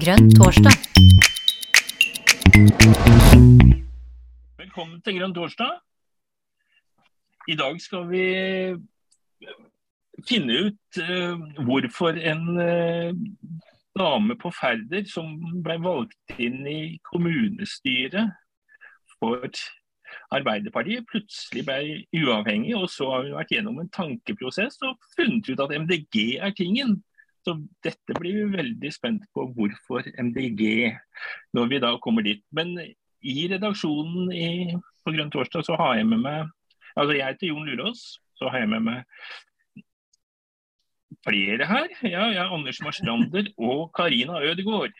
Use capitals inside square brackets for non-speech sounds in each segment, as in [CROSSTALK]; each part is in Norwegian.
Grønn torsdag. Velkommen til Grønn torsdag. I dag skal vi finne ut uh, hvorfor en uh, dame på Færder som ble valgt inn i kommunestyret for Arbeiderpartiet, plutselig ble uavhengig. Og så har hun vært gjennom en tankeprosess og funnet ut at MDG er tingen. Så dette blir vi veldig spent på hvorfor MDG, når vi da kommer dit. Men i redaksjonen i, på Grønn torsdag så har jeg med meg Altså jeg heter Jon Lurås. Så har jeg med meg flere her. Ja, jeg er Anders Marstrander [LAUGHS] og Karina Ødegaard.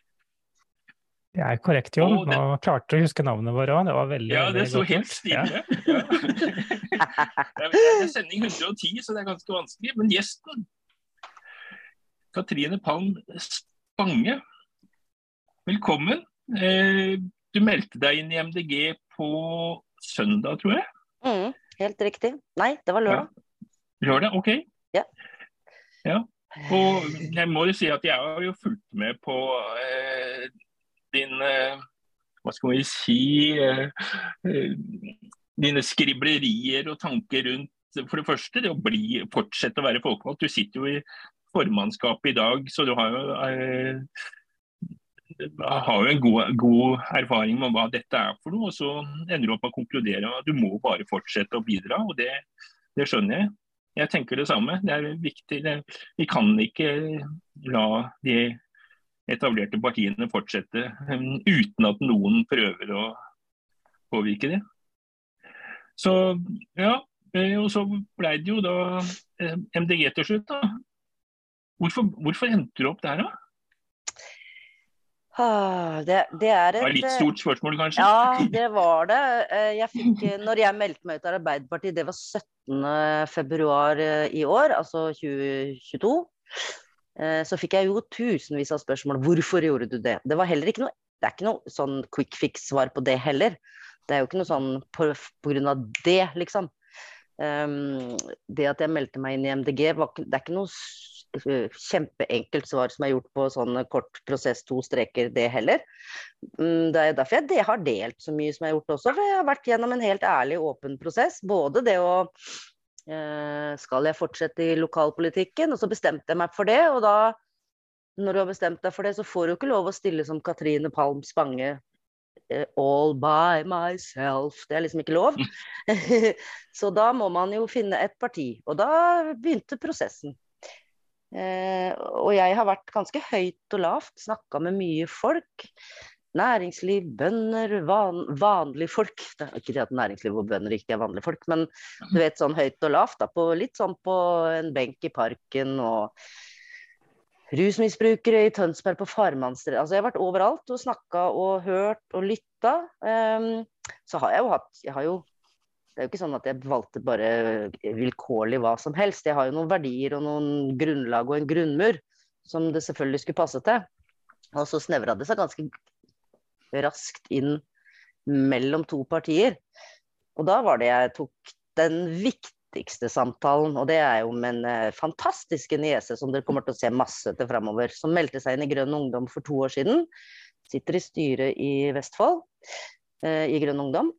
Det er korrekt, Jon. Nå klarte du å huske navnet vårt òg. Det var veldig Ja, det så helt stilig ut. Ja. [LAUGHS] det er sending 110, så det er ganske vanskelig. Men gjesten Katrine Palm Spange, velkommen. Eh, du meldte deg inn i MDG på søndag, tror jeg? Mm, helt riktig. Nei, det var lørdag. Ja. Lørdag, OK. Ja. ja. Og jeg må jo si at jeg har jo fulgt med på eh, din eh, Hva skal vi si eh, eh, Dine skriblerier og tanker rundt for det første, det å bli, fortsette å være folkevalgt. Du sitter jo i formannskapet i dag, så du har jo, er, har jo en god, god, erfaring med hva dette er for noe. og Så ender du opp med å konkludere at du må bare fortsette å bidra. og Det, det skjønner jeg. Jeg tenker det samme. Det er viktig. Det, vi kan ikke la de etablerte partiene fortsette um, uten at noen prøver å påvirke det. Så ja, eh, og så ble det jo da eh, MDG til slutt. da. Hvorfor, hvorfor endte du opp der, da? Ah, det, det, er et det var litt stort spørsmål, kanskje? Ja, det var det. Eh, jeg fikk, når jeg meldte meg ut av Arbeiderpartiet, det var 17.2 eh, i år, altså 2022, eh, så fikk jeg jo tusenvis av spørsmål. Hvorfor gjorde du det? Det, var heller ikke noe, det er ikke noe sånn quick fix-svar på det heller. Det er jo ikke noe sånn på, på grunn av det, liksom. Um, det at jeg meldte meg inn i MDG, var, det er ikke noe kjempeenkelt svar som er gjort på sånn kort prosess, to streker, det heller. Mm, det er derfor jeg har delt så mye som jeg har gjort også, for jeg har vært gjennom en helt ærlig, åpen prosess. Både det å eh, Skal jeg fortsette i lokalpolitikken? Og så bestemte jeg meg for det, og da når du har bestemt deg for det, så får du ikke lov å stille som Katrine Palm Spange eh, all by myself. Det er liksom ikke lov. [LAUGHS] så da må man jo finne et parti. Og da begynte prosessen. Eh, og jeg har vært ganske høyt og lavt, snakka med mye folk. Næringsliv, bønder, van, vanlige folk. Det er ikke det at næringsliv og bønder ikke er vanlige folk, men du vet sånn høyt og lavt. Da, på, litt sånn på en benk i parken og rusmisbrukere i Tønsberg på Farmannstredet. Altså, jeg har vært overalt og snakka og hørt og lytta. Um, så har jeg jo hatt Jeg har jo det er jo ikke sånn at jeg valgte bare vilkårlig hva som helst. Jeg har jo noen verdier og noen grunnlag og en grunnmur som det selvfølgelig skulle passe til. Og så snevra det seg ganske raskt inn mellom to partier. Og da var det jeg tok den viktigste samtalen, og det er jo med en eh, fantastisk niese som dere kommer til å se masse til framover, som meldte seg inn i Grønn Ungdom for to år siden. Sitter i styret i Vestfold. Eh, i Grønn Ungdom.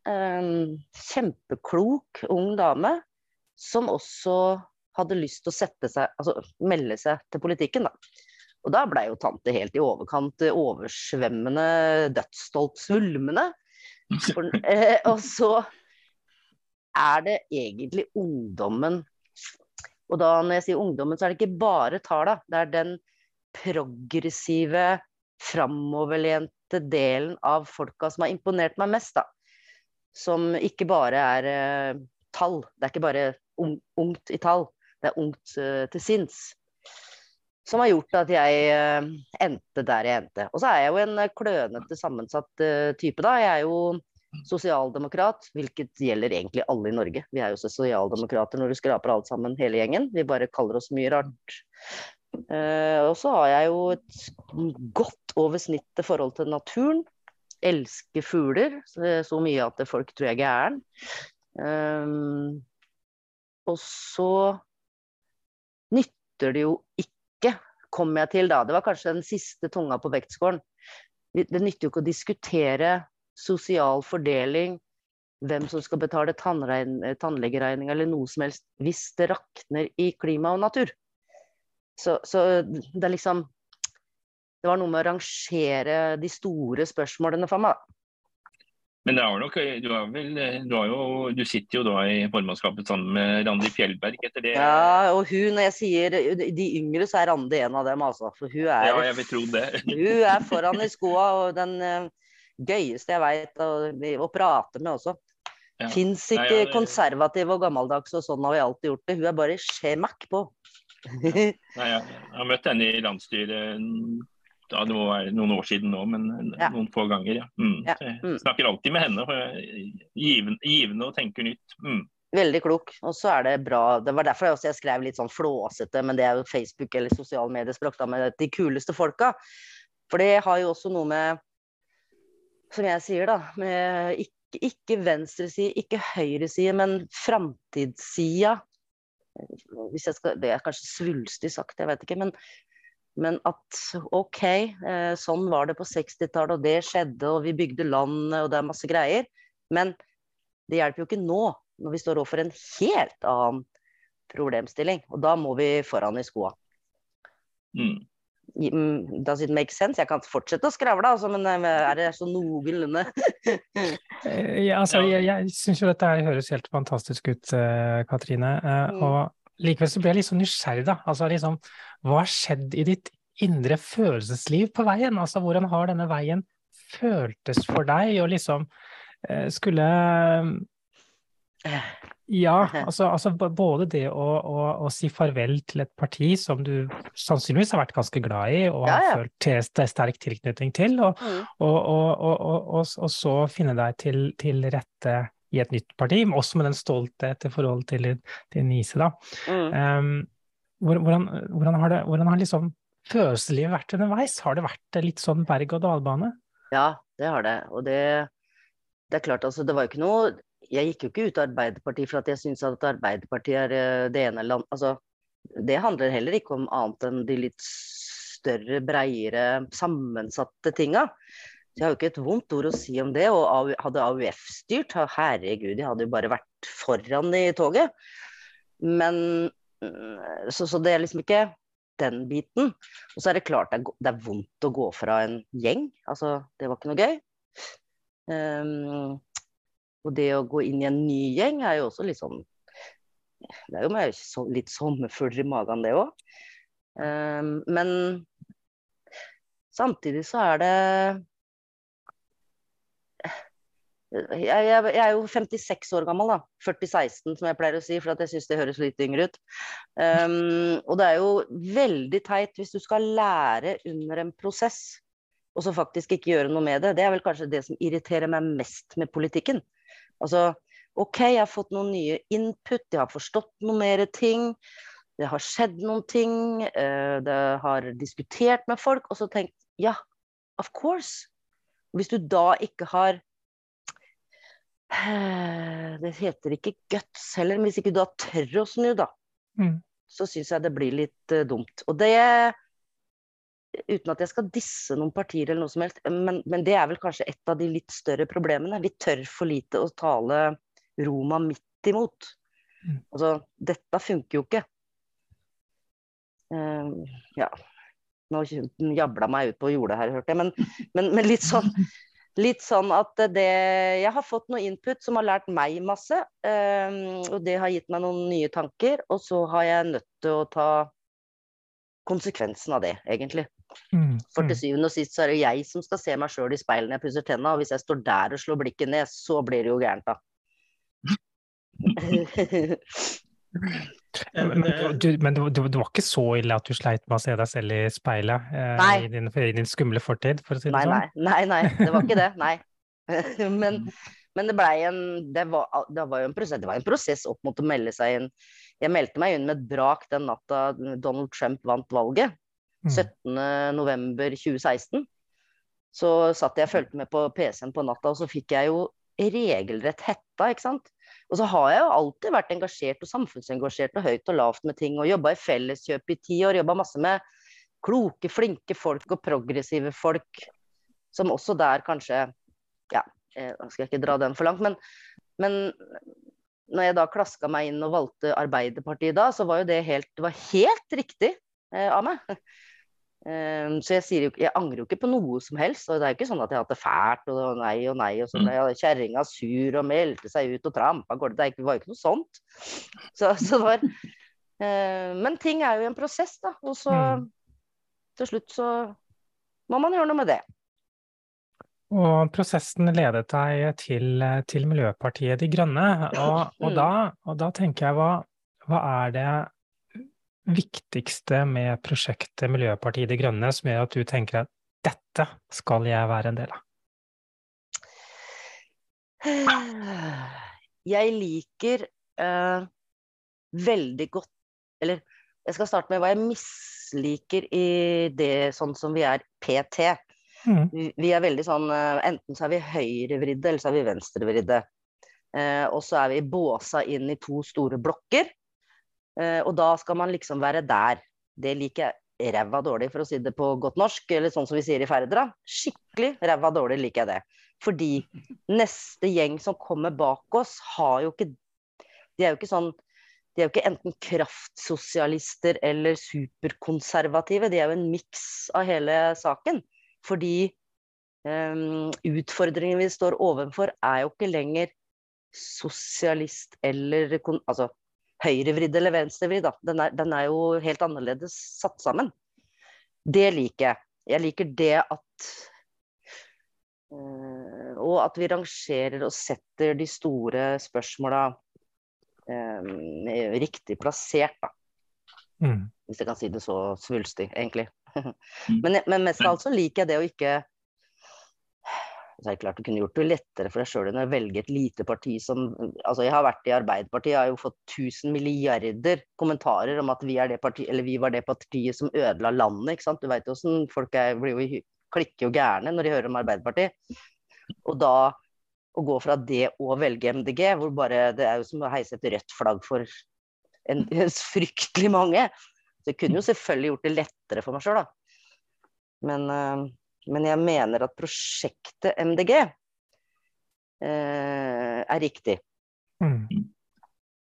Kjempeklok ung dame som også hadde lyst til å sette seg, altså melde seg til politikken. da. Og da blei jo tante helt i overkant oversvømmende, dødsstolt, svulmende. For, eh, og så er det egentlig ungdommen Og da når jeg sier ungdommen, så er det ikke bare tala. Det er den progressive, framoverlente beste delen av folka som har imponert meg mest, da. Som ikke bare er uh, tall. Det er ikke bare un ungt i tall, det er ungt uh, til sinns. Som har gjort at jeg uh, endte der jeg endte. Og så er jeg jo en klønete sammensatt type, da. Jeg er jo sosialdemokrat, hvilket gjelder egentlig alle i Norge. Vi er jo sosialdemokrater når du skraper alt sammen, hele gjengen. Vi bare kaller oss mye rart. Uh, og så har jeg jo et godt over snittet forhold til naturen. Elsker fugler så mye at folk tror jeg er gæren. Um, og så nytter det jo ikke kom jeg til da. Det var kanskje den siste tunga på vektskålen. Det nytter jo ikke å diskutere sosial fordeling, hvem som skal betale tannlegeregninga eller noe som helst, hvis det rakner i klima og natur. Så, så det er liksom Det var noe med å rangere de store spørsmålene for meg. Men det er nok, du, er vel, du, jo, du, sitter jo da i formannskapet sammen med Randi Fjellberg etter det? Ja, og hun, når jeg sier de yngre, så er Randi en av dem, altså. For hun er, ja, jeg vil tro det. [LAUGHS] hun er foran i skoa, og den uh, gøyeste jeg veit å, å, prate med også. Ja. Fins ikke ja, ja, konservativ og gammeldags, og sånn har vi alltid gjort det. Hun er bare skjemakk på. Nei, jeg, jeg har møtt henne i landsstyret ja, det må være noen år siden nå, men noen få ganger. Ja. Mm. Ja. Mm. Jeg snakker alltid med henne. Givende, givende og tenker nytt. Mm. Veldig klok. Og så er det bra Det var derfor jeg, også jeg skrev litt sånn flåsete, men det er jo Facebook eller sosiale mediespråk, da, med de kuleste folka. For det har jo også noe med, som jeg sier, da, med ikke, ikke venstreside, ikke høyreside, men framtidssida. Hvis jeg skal, det er kanskje svulstig sagt, jeg vet ikke. Men men at OK, eh, sånn var det på 60-tallet, og det skjedde, og vi bygde landet, og det er masse greier. Men det hjelper jo ikke nå, når vi står overfor en helt annen problemstilling. Og da må vi foran i skoa. Mm. mm does it make sense? Jeg kan fortsette å skravle, altså, men eh, er det så noenlunde? [LAUGHS] Eh, ja, altså, jeg jeg syns jo dette høres helt fantastisk ut, Katrine. Mm. Og likevel så blir jeg litt så nysgjerrig, da. Altså liksom hva har skjedd i ditt indre følelsesliv på veien? Altså hvordan har denne veien føltes for deg, og liksom eh, skulle ja, [LAUGHS] altså, altså, både det å, å, å, si farvel til et parti som du sannsynligvis har vært ganske glad i og ja, ja. har følt til, sterk tilknytning til, og, mm. og, og så finne deg til, til, rette i et nytt parti, men også med den stolthet i forhold til til Nise. da. Mm. Um, hvordan, hvordan, har, det, hvordan har liksom følelseslivet vært underveis? Har det vært litt sånn berg-og-dal-bane? Ja, det har det. Og det, det er klart, altså, det var jo ikke noe Jeg gikk jo ikke ut av Arbeiderpartiet for at jeg syns at Arbeiderpartiet er eh, det ene land Altså, det handler heller ikke om annet enn de litt større, breiere, sammensatte tinga. Jeg har jo ikke et vondt ord å si om det. Og hadde AUF styrt, herregud, de hadde jo bare vært foran i toget. Men så, så, det er liksom ikke den biten. Og så er det klart det er, det er, vondt å gå fra en gjeng. Altså, det var ikke noe gøy. Um, og det å gå inn i en ny gjeng er jo også litt sånn Det er jo med litt sommerfugler i magen, det òg. Um, ehm, men samtidig så er det jeg, jeg, jeg, er jo 56 år gammel, da. 40-16 som jeg pleier å si, for jeg syns det høres litt yngre ut. Um, og det er jo veldig teit hvis du skal lære under en prosess, og så faktisk ikke gjøre noe med det. Det er vel kanskje det som irriterer meg mest med politikken. Altså, OK, jeg har fått noen nye input, jeg har forstått noen mer ting. Det har skjedd noen ting, uh, det har diskutert med folk, og så tenkt ja, of course. Hvis du da ikke har Eh, det heter ikke guts heller, men hvis ikke du har tør å snu, da, mm. så syns jeg det blir litt uh, dumt. Og det Uten at jeg skal disse noen partier eller noe som helst, men, men, det er vel kanskje et av de litt større problemene. Vi tør for lite å tale Roma midt imot. Mm. Altså, dette funker jo ikke. Uh, ja. Nå jabla meg ut på jordet her, hørte jeg, men, men, men litt sånn litt sånn at det Jeg har fått noe input som har lært meg masse. Um, og det har gitt meg noen nye tanker. Og så har jeg nødt til å ta konsekvensen av det, egentlig. Mm, For til mm. syvende og sist så er det jeg som skal se meg sjøl i speilet når jeg pusser tenna. Og hvis jeg står der og slår blikket ned, så blir det jo gærent, da. [LAUGHS] [LAUGHS] Men, du, men det, det, var ikke så ille at du sleit med å se deg selv i speilet eh, i, din, i, din, skumle fortid, for å si det nei, sånn? Nei, nei, nei, det var ikke det. Nei. [LAUGHS] [LAUGHS] men, men det blei en det var, det var, jo en prosess, det var en prosess opp mot å melde seg inn. Jeg meldte meg inn med et brak den natta Donald Trump vant valget. 17.11.2016. Mm. Så satt jeg og fulgte med på PC-en på natta, og så fikk jeg jo regelrett hetta, ikke sant. Og så har jeg jo alltid vært engasjert og samfunnsengasjert og høyt og lavt med ting. Og jobba i Felleskjøp i ti år. Jobba masse med kloke, flinke folk og progressive folk som også der kanskje Ja, da nå skal jeg ikke dra den for langt, men, men når jeg da klaska meg inn og valgte Arbeiderpartiet da, så var jo det helt, det var helt riktig eh, av meg. Um, så jeg, sier jo, jeg angrer jo ikke på noe som helst. og Det er jo ikke sånn at jeg har hatt det fælt og nei og nei. og sånn. Mm. Kjerringa sur og meldte seg ut og trampa gårde. Det var jo ikke noe sånt. Så, så det var, uh, men ting er jo en prosess, da. Og så mm. til slutt så må man gjøre noe med det. Og prosessen ledet deg til, til Miljøpartiet De Grønne. Og, og, da, og da, tenker jeg, hva, hva, er det viktigste med prosjektet Miljøpartiet De Grønne som gjør at du tenker at dette skal jeg være en del av? Jeg liker uh, veldig godt Eller jeg skal starte med hva jeg misliker i det sånn som vi er PT. Mm. Vi er veldig sånn uh, Enten så er vi høyrevridde, eller så er vi venstrevridde. Uh, og så er vi båsa inn i to store blokker. Eh, og da skal man liksom være der. Det liker jeg ræva dårlig, for å si det på godt norsk. Eller sånn som vi sier i Ferdra. Skikkelig ræva dårlig liker jeg det. Fordi neste gjeng som kommer bak oss, har jo ikke De er jo ikke sånn de er jo ikke enten kraftsosialister eller superkonservative, de er jo en miks av hele saken. Fordi um, utfordringen vi står overfor, er jo ikke lenger sosialist eller altså, høyrevridd eller venstrevridd. Den, den, er jo helt annerledes satt sammen. Det liker jeg. Jeg liker det at uh, Og at vi rangerer og setter de store spørsmåla um, riktig plassert, da. Mm. Hvis jeg kan si det så svulstig, egentlig. [LAUGHS] Mm. men, men, mest av alt så liker jeg det å ikke så er det klart Du kunne gjort det lettere for deg sjøl enn å velge et lite parti som altså Jeg har vært i Arbeiderpartiet, jeg har jo fått 1000 milliarder kommentarer om at vi, parti, vi var det partiet som ødela landet. ikke sant? Du veit åssen folk er, jo, klikker jo gærne når de hører om Arbeiderpartiet. Og da å gå fra det og velge MDG, hvor bare det er jo som å heise et rødt flagg for en, [LAUGHS] fryktelig mange. Så jeg kunne jo selvfølgelig gjort det lettere for meg sjøl, da. Men, uh, men, jeg mener at prosjektet MDG eh, er riktig. Mm.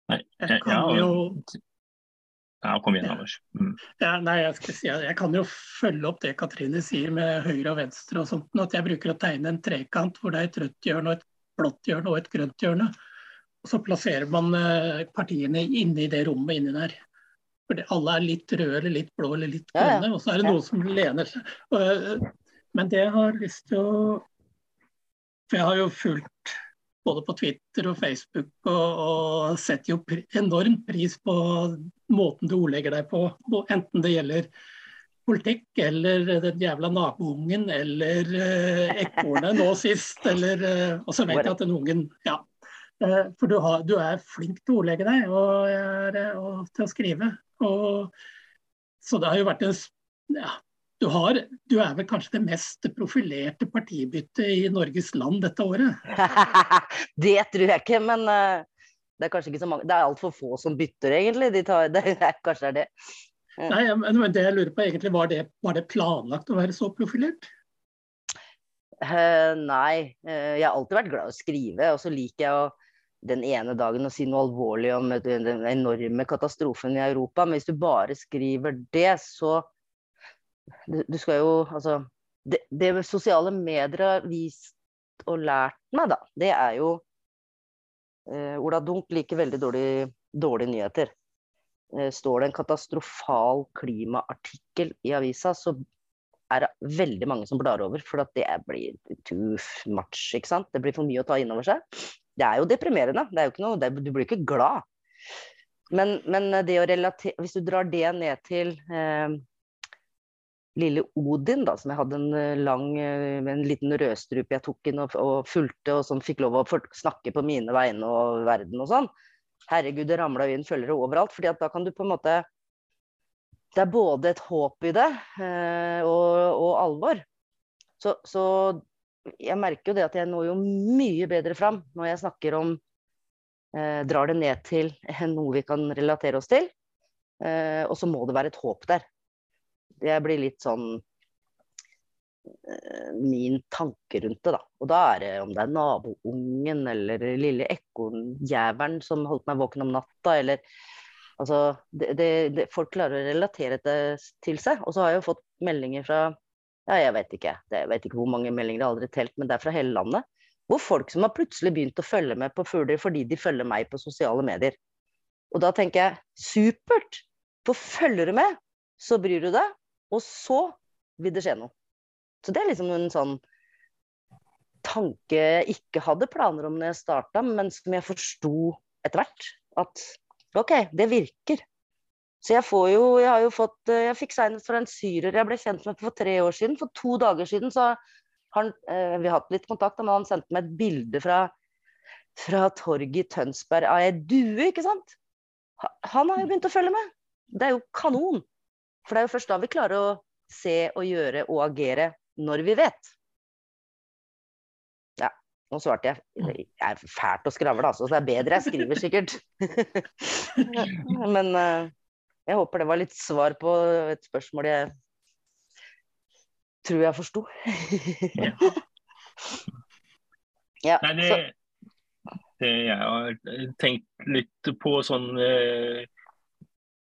Nei, jeg, kan jo ja, kom igjen, Anders. Mm. Ja, nei, jeg, si, jeg kan jo følge opp det Katrine sier med høyre og venstre og sånt. At jeg bruker å tegne en trekant hvor det er et rødt hjørne, og et blått hjørne og et grønt hjørne. Og så plasserer man uh, partiene inni det rommet inni der. Fordi alle er litt røde eller litt blå eller litt grønne, ja, ja. og så er det noen som lener seg. Eh, men det jeg har lyst til å For jeg har jo fulgt både på Twitter og Facebook og, og setter jo enormt pris på måten du ordlegger deg på, enten det gjelder politikk eller den jævla naboungen eller uh, ekornet nå sist, eller uh, Og så vet jeg at den ungen Ja. Uh, for du, har, du, er flink til å ordlegge deg og, er, og til å skrive. Og, så det har jo vært en ja, du, har, du, er vel kanskje det mest profilerte partibyttet i Norges land dette året? [LAUGHS] det tror jeg ikke, men uh, det er kanskje ikke så mange Det er altfor få som bytter, egentlig. De tar, [LAUGHS] det, kanskje det er det. Ja. Nei, men det jeg lurer på egentlig, var det, var det planlagt å være så profilert? Uh, nei, uh, jeg har alltid vært glad i å skrive, og så liker jeg å den ene dagen å si noe alvorlig om den enorme katastrofen i Europa. Men hvis du bare skriver det, så Du, du skal jo Altså det, det, sosiale medier har vist og lært meg, da, det er jo eh, Ola Dunk liker veldig dårlige dårlig nyheter. Eh, står det en katastrofal klimaartikkel i avisa, så er det veldig mange som blar over. For det blir too much. ikke sant? Det blir for mye å ta inn over seg det er jo deprimerende. Det er jo ikke noe, det, du blir ikke glad. Men, men, det å relatere Hvis du drar det ned til eh, lille Odin, da, som jeg hadde en eh, lang, eh, en liten rødstrupe jeg tok inn og, og fulgte, og som fikk lov å snakke på mine vegne og verden og sånn. Herregud, det ramla inn følgere overalt. fordi at da kan du på en måte Det er både et håp i det eh, og, og, alvor. Så, så jeg merker jo det at jeg når jo mye bedre fram når jeg snakker om eh, Drar det ned til [LAUGHS] noe vi kan relatere oss til. Eh, og så må det være et håp der. Jeg blir litt sånn eh, Min tanke rundt det, da. Og da er det om det er naboungen eller lille ekornjævelen som holdt meg våken om natta, eller Altså, det, det, det, folk klarer å relatere det til seg. Og så har jeg jo fått meldinger fra ja, jeg vet ikke. Jeg vet ikke hvor mange meldinger, jeg har aldri telt, men det er fra hele landet. Hvor folk som har plutselig begynt å følge med på fugler fordi de følger meg på sosiale medier. Og da tenker jeg supert! For følger du med, så bryr du deg, og så vil det skje noe. Så det er liksom en sånn tanke jeg ikke hadde planer om når jeg starta, men som jeg forsto etter hvert. At OK, det virker. Så jeg får jo Jeg har jo fått eh, Jeg fikk senest fra en syrer jeg ble kjent med for tre år siden. For to dager siden så han eh, Vi har hatt litt kontakt, men han sendte meg et bilde fra, fra torget i Tønsberg av ei due, ikke sant? Han har jo begynt å følge med. Det er jo kanon. For det er jo først da vi klarer å se og gjøre og agere når vi vet. Ja, nå svarte jeg. Det er fælt å skravle, altså. Så det er bedre jeg skriver, sikkert. [LAUGHS] Men uh, jeg håper det var litt svar på et spørsmål jeg tror jeg forsto. ja. [LAUGHS] Nei, det, det, jeg har tenkt litt på sånn uh,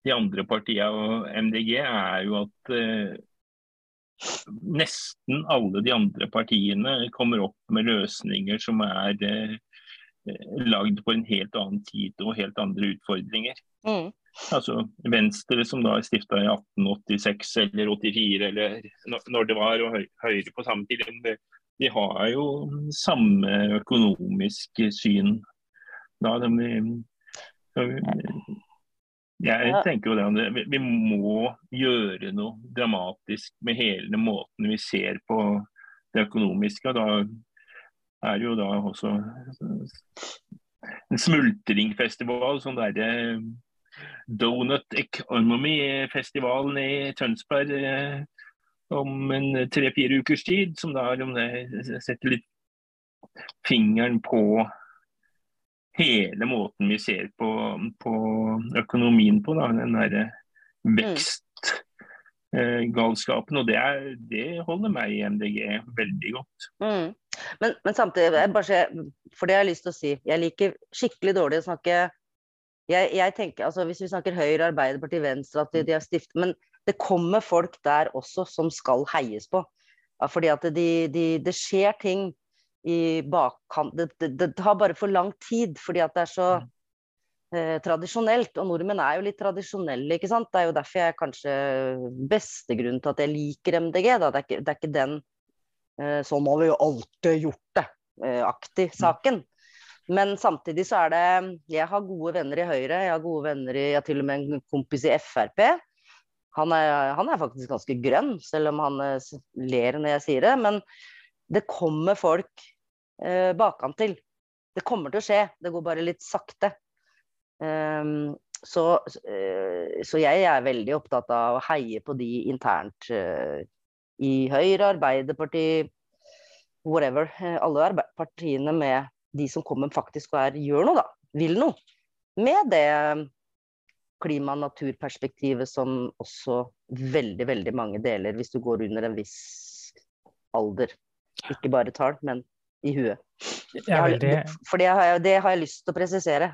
de andre partiene og MDG, er jo at eh, nesten alle de andre partiene kommer opp med løsninger som er eh, lagd på en helt annen tid og helt andre utfordringer. Mm. Altså Venstre, som da er stifta i 1886 eller 84, eller når det var, og Høyre på samme tid, de har jo samme økonomiske syn. Da de, jeg ja. tenker jo det, vi, vi må gjøre noe dramatisk med hele måten vi ser på det økonomiske. Da er det jo da også en smultringfestival, sånn derre Donut Economy-festivalen i Tønsberg eh, om en tre-fire ukers tid, som da setter litt fingeren på hele måten vi ser på, på økonomien på. Da, den derre vekstgalskapen. Mm. og det, er, det, holder meg i MDG veldig godt. Mm. Men, men, samtidig, bare, for det har jeg lyst til å si, jeg liker skikkelig dårlig å snakke jeg, jeg tenker, altså Hvis vi snakker Høyre, Arbeiderpartiet, Venstre, at de, de har stiftet Men det kommer folk der også som skal heies på. Fordi at de, de, det skjer ting i bakkant det, det, det, tar bare for lang tid, fordi at det er så mm. eh, tradisjonelt. Og nordmenn er jo litt tradisjonelle, ikke sant. Det er jo derfor jeg kanskje beste grunnen til at jeg liker MDG. Da. Det, er ikke, det er ikke den eh, 'sånn har vi jo alltid gjort det'-aktig eh, saken. Men samtidig så er det Jeg har gode venner i Høyre, jeg har gode venner i Jeg har til og med en kompis i Frp. Han er, han er faktisk ganske grønn, selv om han eh, ler når jeg sier det. Men det kommer folk eh, bakantil. Det kommer til å skje, det går bare litt sakte. Um, så, uh, så, jeg er veldig opptatt av å heie på de internt uh, i Høyre, Arbeiderpartiet, whatever. Uh, alle partiene med de som kommer faktisk og er, gjør noe, da. Vil noe. Med det klima- og naturperspektivet som også veldig, veldig mange deler hvis du går under en viss alder. Ikke bare tall, men i huet. Har, for det har, jeg, det har, jeg, lyst til å presisere.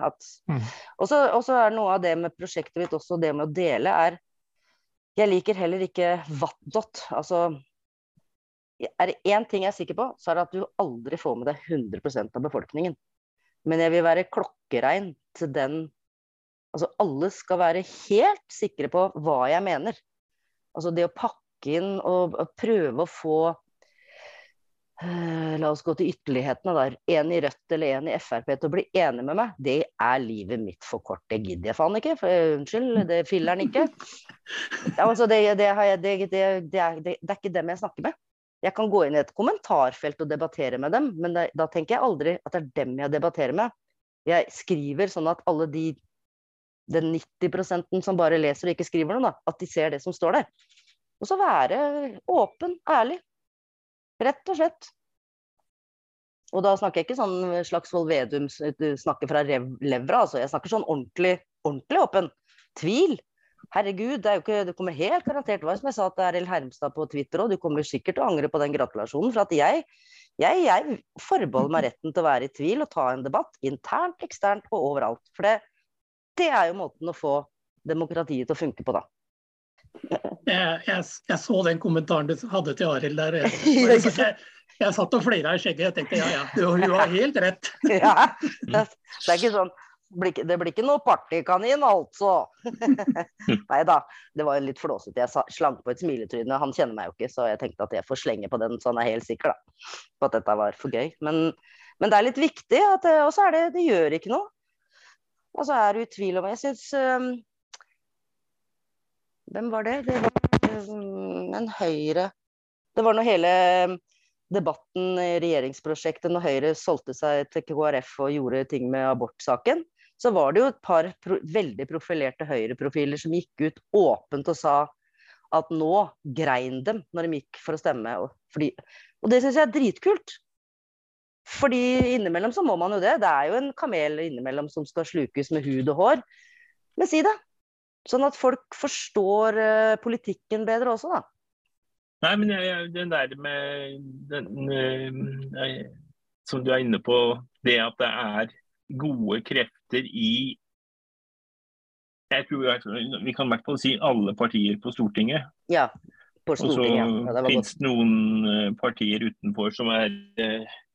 Mm. Og så er noe av det med prosjektet mitt også det med å dele, er Jeg liker heller ikke vattdott. Altså er det én ting jeg er sikker på, så er det at du aldri får med deg 100% av befolkningen. Men jeg vil være klokkerein til den Altså alle skal være helt sikre på hva jeg mener. Altså det å pakke inn og, prøve å få la oss gå til ytterlighetene der. En i Rødt eller en i Frp til å bli enig med meg, det er livet mitt for kort. Det gidder jeg faen ikke. For, eh, unnskyld, det filler'n ikke. [LAUGHS] Altså, det, det, det, er, det, er ikke dem jeg snakker med. Jeg kan gå inn i et kommentarfelt og debattere med dem, men da tenker jeg aldri at det er dem jeg debatterer med. Jeg skriver sånn at alle de den 90 som bare leser og ikke skriver noe, da, at de ser det som står der. Og så være åpen, ærlig. Rett og slett. Og da snakker jeg ikke sånn Slagsvold Vedum snakker fra levra, altså. Jeg snakker sånn ordentlig, ordentlig åpen. Tvil. herregud, det, ikke, det kommer helt garantert hva som jeg sa til Arild Hermstad på Twitter òg, du kommer sikkert til å angre på den gratulasjonen. For at jeg, jeg, jeg forbeholder meg retten til å være i tvil og ta en debatt internt, eksternt og overalt. For det, det er jo måten å få demokratiet til å funke på, da. Jeg, jeg, jeg, så den kommentaren du hadde til Arild der. Jeg, [LAUGHS] jeg, jeg satt og flira i skjegget. Jeg tenkte ja ja, du, hun har helt rett. [LAUGHS] ja, det, er ikke sånn det blir ikke noe partykanin, altså. [LAUGHS] Nei da, det var litt flåsete. Jeg slang på et smiletryne. Han kjenner meg jo ikke, så jeg tenkte at jeg får slenge på den så han er helt sikker da, på at dette var for gøy. Men, men det er litt viktig, og så er det Det gjør ikke noe. Og så er det i tvil om Jeg syns Hvem var det? Det var um, en Høyre Det var når hele debatten i regjeringsprosjektet, når Høyre solgte seg til KrF og gjorde ting med abortsaken, så var det jo et par pro veldig profilerte Høyre-profiler som gikk ut åpent og sa at nå grein dem når de gikk for å stemme. Og, fordi, og det syns jeg er dritkult. Fordi innimellom så må man jo det. Det er jo en kamel innimellom som skal slukes med hud og hår. Men si det. Sånn at folk forstår uh, politikken bedre også, da. Nei, men jeg, den der med den, uh, Som du er inne på, det at det er gode krefter i jeg tror Vi kan i hvert fall si alle partier på Stortinget. Ja, på Stortinget. Og så ja, finnes det noen eh, partier utenfor som er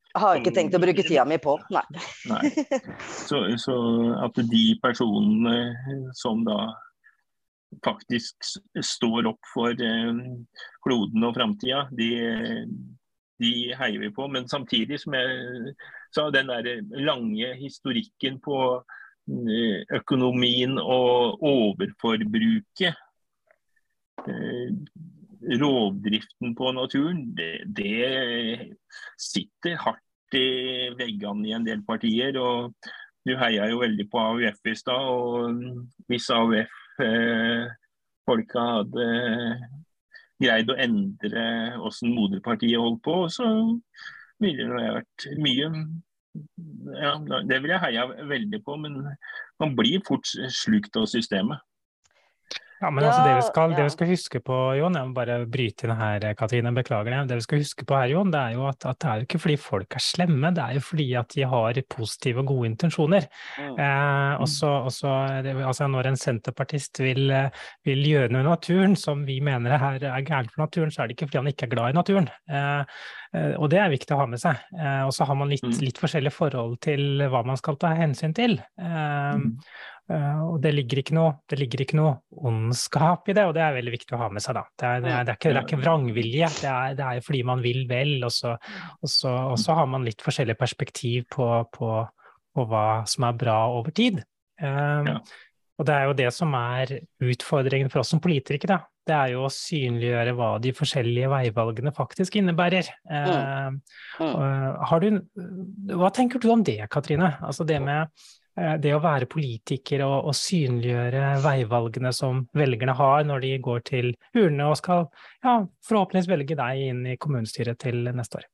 jeg har ikke tenkt å bruke tida mi på, nei. nei. Så, så, at de personene som da faktisk står opp for eh, kloden og framtida, de, de, heier vi på. Men samtidig, som jeg sa, den der lange historikken på eh, økonomien og overforbruket eh, rovdriften på naturen, det, det, sitter hardt i veggene i en del partier. og Du heia jo veldig på AUF i stad. og Hvis AUF-folka eh, hadde greid å endre hvordan moderpartiet holdt på, så ville det vært mye ja, Det ville jeg heia veldig på, men man blir fort slukt av systemet. Ja, men altså, det, vi skal, det vi skal huske på, Jon, jeg må bare bryte inn her, Katrine, beklager det. Det vi skal huske på her, Jon, det er jo at, at, det er jo ikke fordi folk er slemme, det er jo fordi at de har positive og gode intensjoner. Mm. Eh, også, også, altså når en senterpartist vil, vil, gjøre noe i naturen som vi mener er, er gærent for naturen, så er det ikke fordi han ikke er glad i naturen. Eh, eh og det er viktig å ha med seg. Eh, og så har man litt, mm. litt forskjellige forhold til hva man skal ta hensyn til. Eh, mm. Uh, og det ligger, noe, det ligger, ikke noe, ondskap i det, og det er veldig viktig å ha med seg. da. Det er, det er, det er, ikke, det er ikke, vrangvilje, det er, det er fordi man vil vel. Og så, og så, og så har man litt forskjellig perspektiv på, på, på, hva som er bra over tid. Um, ja. Og det er jo det som er utfordringen for oss som politikere. Da. Det er jo å synliggjøre hva de forskjellige veivalgene faktisk innebærer. Uh, uh, du, hva tenker du om det, Katrine? Altså det med det å være politiker og, og, synliggjøre veivalgene som velgerne har når de går til urnene og skal ja, forhåpentligvis velge deg inn i kommunestyret til neste år.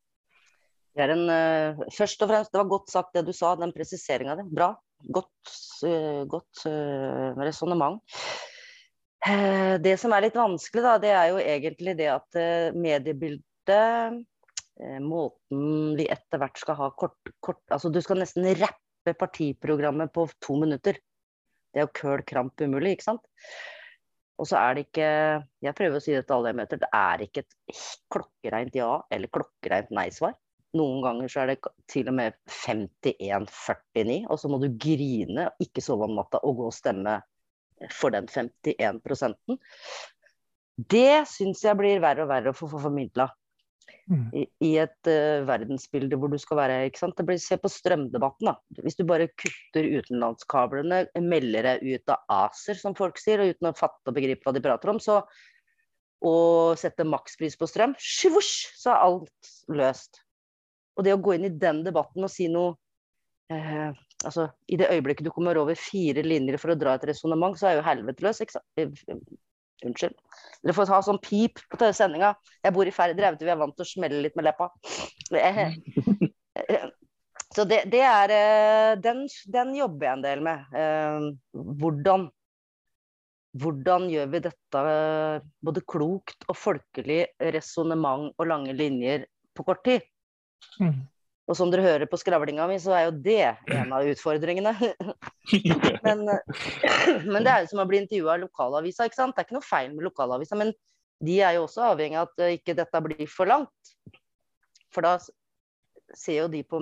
Det en, uh, først og fremst, det var godt sagt det du sa, den presiseringa di. Bra. Godt, uh, godt uh, resonnement. det som er litt vanskelig, da, det er jo egentlig det at mediebildet Måten vi etter hvert skal ha kort, kort Altså du skal nesten rappe partiprogrammet på to minutter. Det er jo køl kramp umulig, ikke sant. Og så er det ikke Jeg prøver å si det til alle jeg møter. Det er ikke et klokkereint ja eller klokkereint nei-svar. Noen ganger så er det til og med 51-49, og så må du grine, ikke sove om natta og gå og stemme for den 51% Det syns jeg blir verre og verre å få formidla. Mm. I, et uh, verdensbilde hvor du skal være ikke sant? Blir, Se på strømdebatten. da. Hvis du bare kutter utenlandskablene, melder deg ut av ACER, som folk sier, og uten å fatte og begripe hva de prater om, så, og setter makspris på strøm, svosj, så er alt løst. Og det å gå inn i den debatten og si noe eh, altså, I det øyeblikket du kommer over fire linjer for å dra et resonnement, så er jo helvete løs. Unnskyld. Dere får ta sånn pip på sendinga. Jeg bor i Færder, vi er vant til å smelle litt med leppa. [LAUGHS] Så det, det er eh, den, den, jobber jeg en del med. Eh, hvordan hvordan gjør vi dette både klokt og folkelig resonnement og lange linjer på kort tid? Mm. Og som dere hører på skravlinga mi, så er jo det en av utfordringene. [LAUGHS] men, [CLEARS THROAT] men, det er jo som å bli intervjua i lokalavisa, ikke sant. Det er ikke noe feil med lokalavisa, men de er jo også avhengig av at ikke dette blir for langt. For da ser jo de på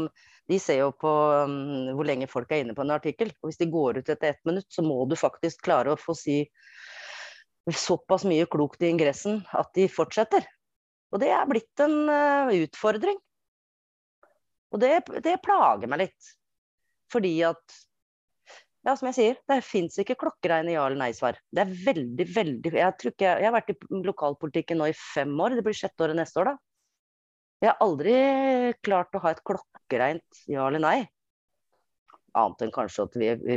de ser jo på um, hvor lenge folk er inne på en artikkel. Og hvis de går ut etter ett minutt, så må du faktisk klare å få si såpass mye klokt i ingressen at de fortsetter. Og det er blitt en uh, utfordring. Og det, det, plager meg litt. Fordi at ja, som jeg sier, det fins ikke klokkereine ja- eller nei-svar. Det er veldig, veldig jeg, ikke, jeg har vært i lokalpolitikken nå i fem år. Det blir sjette året neste år, da. Jeg har aldri klart å ha et klokkereint ja eller nei. Annet enn kanskje at vi, vi,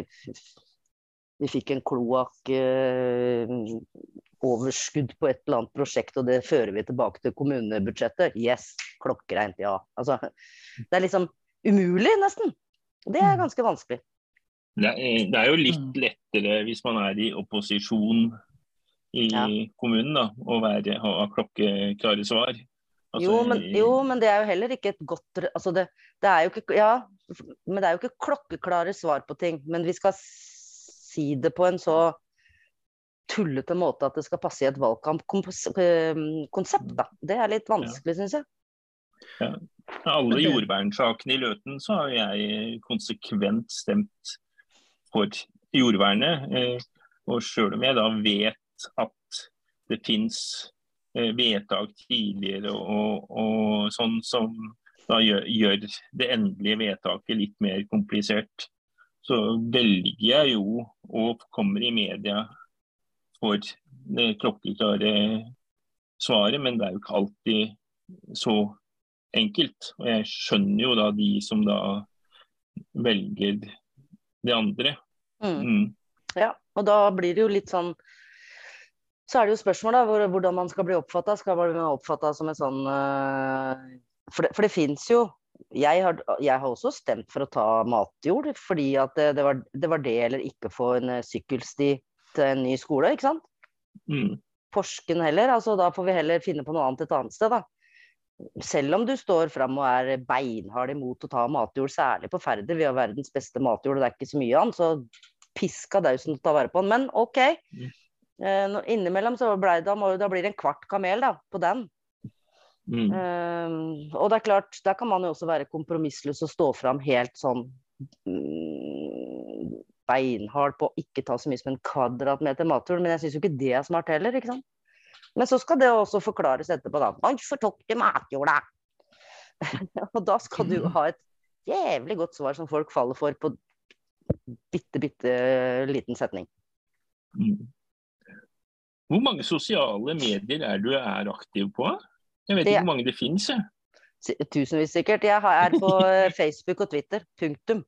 vi fikk en kloakkoverskudd eh, på et eller annet prosjekt, og det fører vi tilbake til kommunebudsjettet. Yes, klokkereint, ja. Altså, det er liksom umulig, nesten. Det er mm. ganske vanskelig. Det er, det er jo litt mm. lettere hvis man er i opposisjon i ja. kommunen, da, å være, ha klokkeklare svar. Altså, jo, men, jo, men, det er jo heller ikke et godt altså det, det, er jo ikke Ja, men det er jo ikke klokkeklare svar på ting. Men vi skal si det på en så tullete måte at det skal passe i et valgkampkonsept, da. Det er litt vanskelig, ja. syns jeg. Ja. Alle jordvernsakene i Løten så har jeg konsekvent stemt for jordvernet. Eh, og sjøl om jeg da vet at det fins Eh, vedtak tidligere og, og sånn som da gjør, gjør, det endelige vedtaket litt mer komplisert. Så velger jeg jo og kommer i media for det klokkeklare svaret, men det er jo ikke alltid så enkelt. Og jeg skjønner jo da de som da velger det andre. Mm. Mm. Ja, og da blir det jo litt sånn så er det jo spørsmål da, hvordan man skal bli oppfatta. Skal man bli oppfatta som en sånn uh, For det, for det fins jo jeg har, jeg har, også stemt for å ta matjord, fordi at det, det, var, det var, det eller ikke få en uh, sykkelsti til en ny skole, ikke sant? Mm. Porsken heller. altså Da får vi heller finne på noe annet et annet sted, da. Selv om du står fram og er beinhard imot å ta matjord, særlig på Færder, vi har verdens beste matjord og det er ikke så mye annet, så piska dausen til å ta vare på den. Men OK. Mm. Uh, innimellom så ble det, da blir det en kvart kamel da, på den. Mm. Eh, og det er klart, der kan man jo også være kompromissløs og stå fram helt sånn mm, beinhard på å ikke ta så mye som en kvadratmeter matjord. Men jeg syns jo ikke det er smart heller, ikke sant. Men så skal det også forklares etterpå, da. Tok du matjorda? [LAUGHS] og da skal du ha et jævlig godt svar som folk faller for på bitte, bitte liten setning. Mm. Hvor mange sosiale medier er du er aktiv på? Jeg vet ikke hvor mange det finnes. Tusenvis sikkert. Jeg er på [LAUGHS] Facebook og Twitter. Punktum.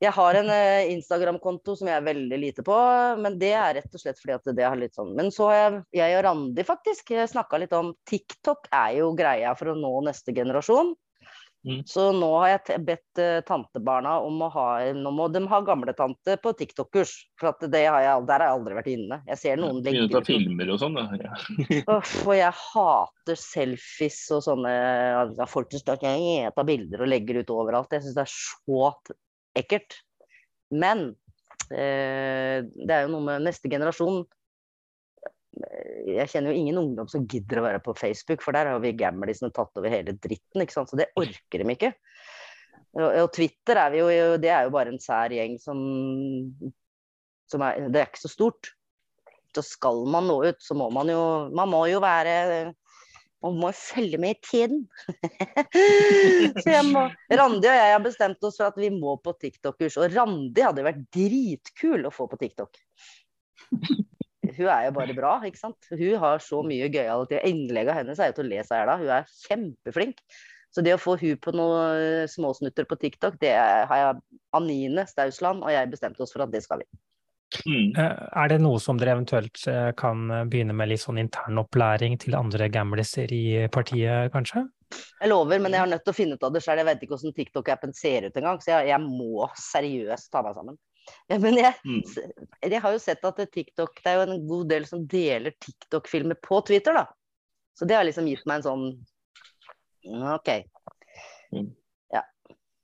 Jeg har en uh, Instagram-konto som jeg er veldig lite på, men det er rett og slett fordi at det har litt sånn Men så har jeg, jeg og Randi faktisk snakka litt om TikTok er jo greia for å nå neste generasjon. Mm. Så nå har jeg bedt uh, tantebarna om å ha Nå må de ha gamletante på TikTok-kurs. For har jeg, der har jeg aldri vært inne. Jeg ser noen legge ut filmer og sånn. Ja. [LAUGHS] og jeg hater selfies og sånne ja, Folk som tar bilder og legger ut overalt. Jeg syns det er så ekkelt. Men eh, det er jo noe med neste generasjon jeg kjenner jo ingen ungdom som gidder å være på Facebook, for der har vi gamlisene tatt over hele dritten. ikke sant? Så det orker de ikke. Og, og Twitter er jo, det er jo bare en sær gjeng som, som er, Det er ikke så stort. Så skal man nå ut, så må man jo Man må jo være man må følge med i tiden. [LAUGHS] så må, Randi og jeg har bestemt oss for at vi må på TikTok-kurs. Og Randi hadde vært dritkul å få på TikTok hun er jo bare bra, ikke sant. Hun har så mye gøyalitet. Innleggene hennes er jo til å le seg i hjel av. Hun er kjempeflink. Så det å få hun på noen eh, småsnutter på TikTok, det har jeg Anine Stausland og jeg bestemt oss for at det skal vi. Mm. Eh, er det noe som dere eventuelt eh, kan begynne med litt sånn intern opplæring til andre gamliser i partiet, kanskje? Jeg lover, men jeg har nødt til å finne ut av det sjøl. Jeg vet ikke hvordan TikTok-appen ser ut engang, så jeg, jeg, må seriøst ta meg sammen. Ja, men jeg, mm. jeg, har jo sett at TikTok Det er jo en god del som deler TikTok-filmer på Twitter, da. Så det har liksom gitt meg en sånn OK. Mm. Ja.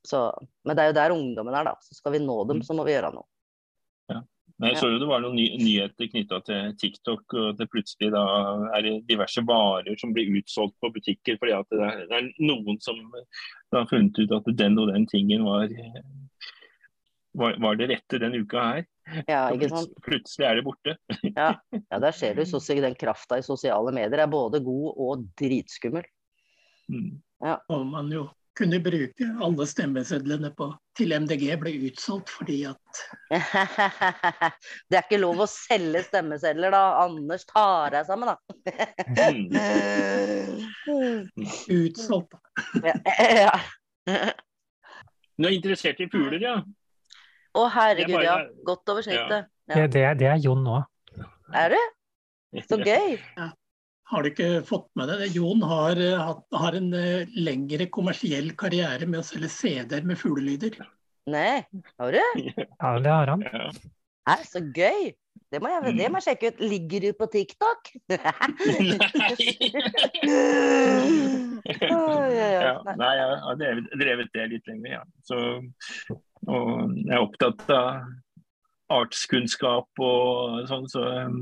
Så, men det er jo der ungdommen er, da. Så skal vi nå dem, så må vi gjøre noe. Men jeg så jo det var noen ny nyheter knytta til TikTok, og at det plutselig da er diverse varer som blir utsolgt på butikker fordi at det er, det er noen som har funnet ut at den og den tingen var, var, var det rette den uka her. Ja, ikke sant? Plutselig er det borte. ja. [LAUGHS] ja, der ser du så den krafta i sosiale medier er både god og dritskummel. Mm. Ja. Og man jo kunne bruke alle stemmesedlene på, til MDG ble utsolgt fordi at [LAUGHS] Det er ikke lov å selge stemmesedler, da. Anders tar deg sammen, da. [LAUGHS] utsolgt, da. [LAUGHS] ja. Du er interessert i fugler, ja? Å herregud, ja. Godt over snittet. Ja. Det, det, er Jon nå. Er du? Så gøy. Ja. Har du ikke fått med deg det? Jon har, eh, har en eh, lengre kommersiell karriere med å selge CD-er med fuglelyder. Nei, har du? [LAUGHS] Ja, det har han. Nei, så gøy! Det må, jeg, det må jeg sjekke ut. Ligger du på TikTok? [LAUGHS] ja, nei, jeg har drevet det litt lenger, ja. Så, og jeg er opptatt av artskunnskap og sånn. Så um,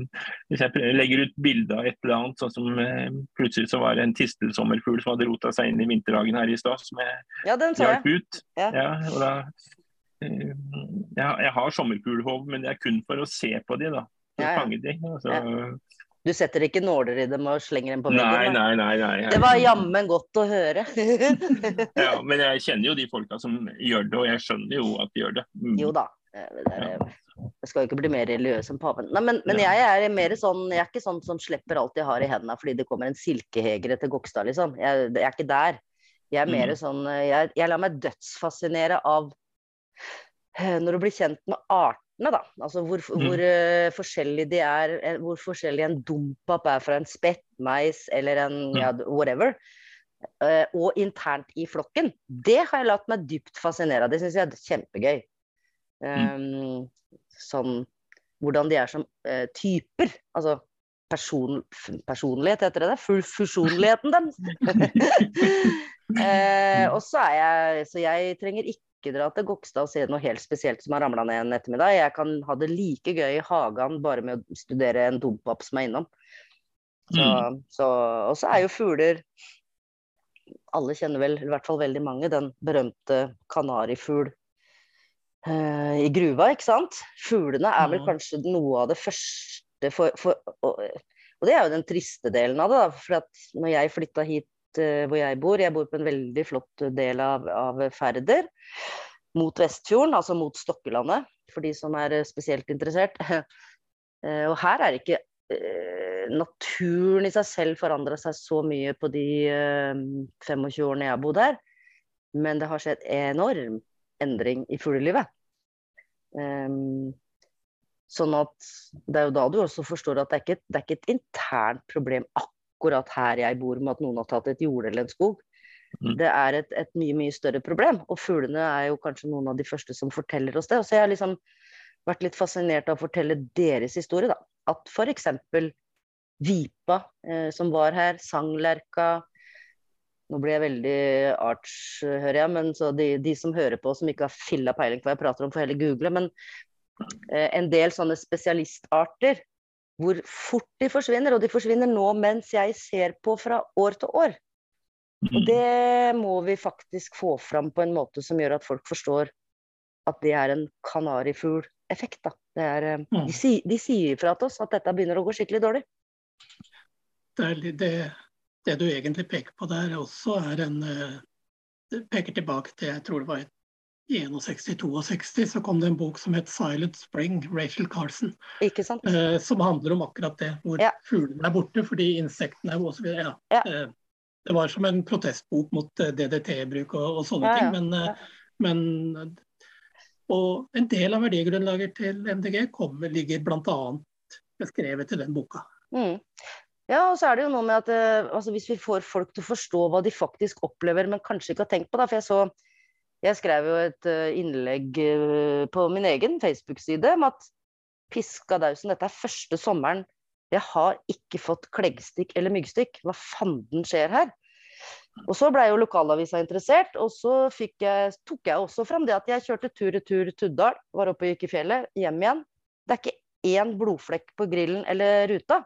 hvis jeg legger ut bilde av et eller annet, sånn som um, plutselig så var det en tistelsommerfugl som hadde rota seg inn i vinterhagen her i stad, som jeg ja, hjalp ut. Ja. ja. da um, jeg, jeg har sommerfuglhov, men det er kun for å se på de, da. For ja. fange de. Altså, du setter ikke nåler i dem og slenger dem på veggen? Nei, nei, nei. Det var jammen godt å høre. [LAUGHS] ja, [LAUGHS] Men jeg kjenner jo de folka som gjør det, og jeg skjønner jo at de gjør det. Mm. Jo da. Det er, jeg skal jo ikke bli mer religiøs enn paven. Nei, men, men jeg er mer sånn, jeg er ikke sånn som slipper alt jeg har i hendene fordi det kommer en silkehegere til Gokstad, liksom. Jeg, jeg, er ikke der. Jeg er mer mm. sånn jeg, jeg, lar meg dødsfascinere av eh, Når du blir kjent med artene, da. Altså hvor, mm. hvor uh, forskjellig de er, eh, hvor forskjellig en dompap er fra en spettmeis eller en mm. ja, whatever. Og internt i flokken. Det har jeg latt meg dypt fascinere av. Det syns jeg er kjempegøy. Um, sånn hvordan de er som eh, typer. Altså person, personlighet, heter det det? Fusjonligheten deres. [LAUGHS] eh, og så er jeg Så jeg trenger ikke dra til Gokstad og se noe helt spesielt som har ramla ned en ettermiddag. Jeg kan ha det like gøy i hagen bare med å studere en dompap som er innom. Så, mm. så, og så er jo fugler Alle kjenner vel, i hvert fall veldig mange, den berømte kanarifugl uh, i gruva, ikke sant. Fuglene er vel kanskje noe av det første for, for og, og, det er jo den triste delen av det. Da, for at når jeg flytta hit uh, hvor jeg bor, jeg bor på en veldig flott del av, av Færder, mot Vestfjorden, altså mot Stokkelandet, for de som er eh, spesielt interessert. [LAUGHS] og her er ikke naturen i seg selv forandra seg så mye på de 25 årene jeg har bodd her. Men det har skjedd enorm endring i fuglelivet. Um, sånn at det er jo da du også forstår at det er ikke, det er ikke et internt problem akkurat her jeg bor med at noen har tatt et jord eller en skog. Mm. Det er et, et, mye mye større problem. Og fuglene er jo kanskje noen av de første som forteller oss det. Og så har jeg liksom vært litt fascinert av å fortelle deres historie. da. At f.eks. Vipa, eh, som var her, sanglerka, nå blir jeg veldig arts, hører jeg, men så de, de, som hører på som ikke har filla peiling på hva jeg prater om, får heller google. Men eh, en del sånne spesialistarter hvor fort de forsvinner, og de forsvinner nå mens jeg ser på fra år til år. Og mm. det må vi faktisk få fram på en måte som gjør at folk forstår at det er en kanarifugleffekt. Da. Er, eh, mm. de, de sier fra til oss at dette begynner å gå skikkelig dårlig. Det, er, det, det du egentlig peker på der også, er en eh, Det peker tilbake til jeg tror det var i 61-62, så kom det en bok som het 'Silent Spring', Rachel Carson. Ikke sant? Eh, som handler om akkurat det, hvor ja. fuglene er borte fordi insektene er osv. Ja. ja. Eh, det var som en protestbok mot DDT-bruk og, og, sånne ja, ting. Men, men, og en del av verdigrunnlaget til MDG kommer, ligger bl.a. beskrevet i den boka. Mm. Ja, og så er det jo noe med at uh, altså, hvis vi får folk til å forstå hva de faktisk opplever, men kanskje ikke har tenkt på det For jeg så Jeg skrev jo et innlegg på min egen Facebook-side om at piska dausen, dette er første sommeren jeg har ikke fått kleggstikk eller myggstikk. Hva fanden skjer her? Og så blei jo lokalavisa interessert, og så jeg, tok jeg også fram det at jeg kjørte tur-retur Tuddal, var oppe og gikk i fjellet, hjem igjen. Det er ikke én blodflekk på grillen eller ruta.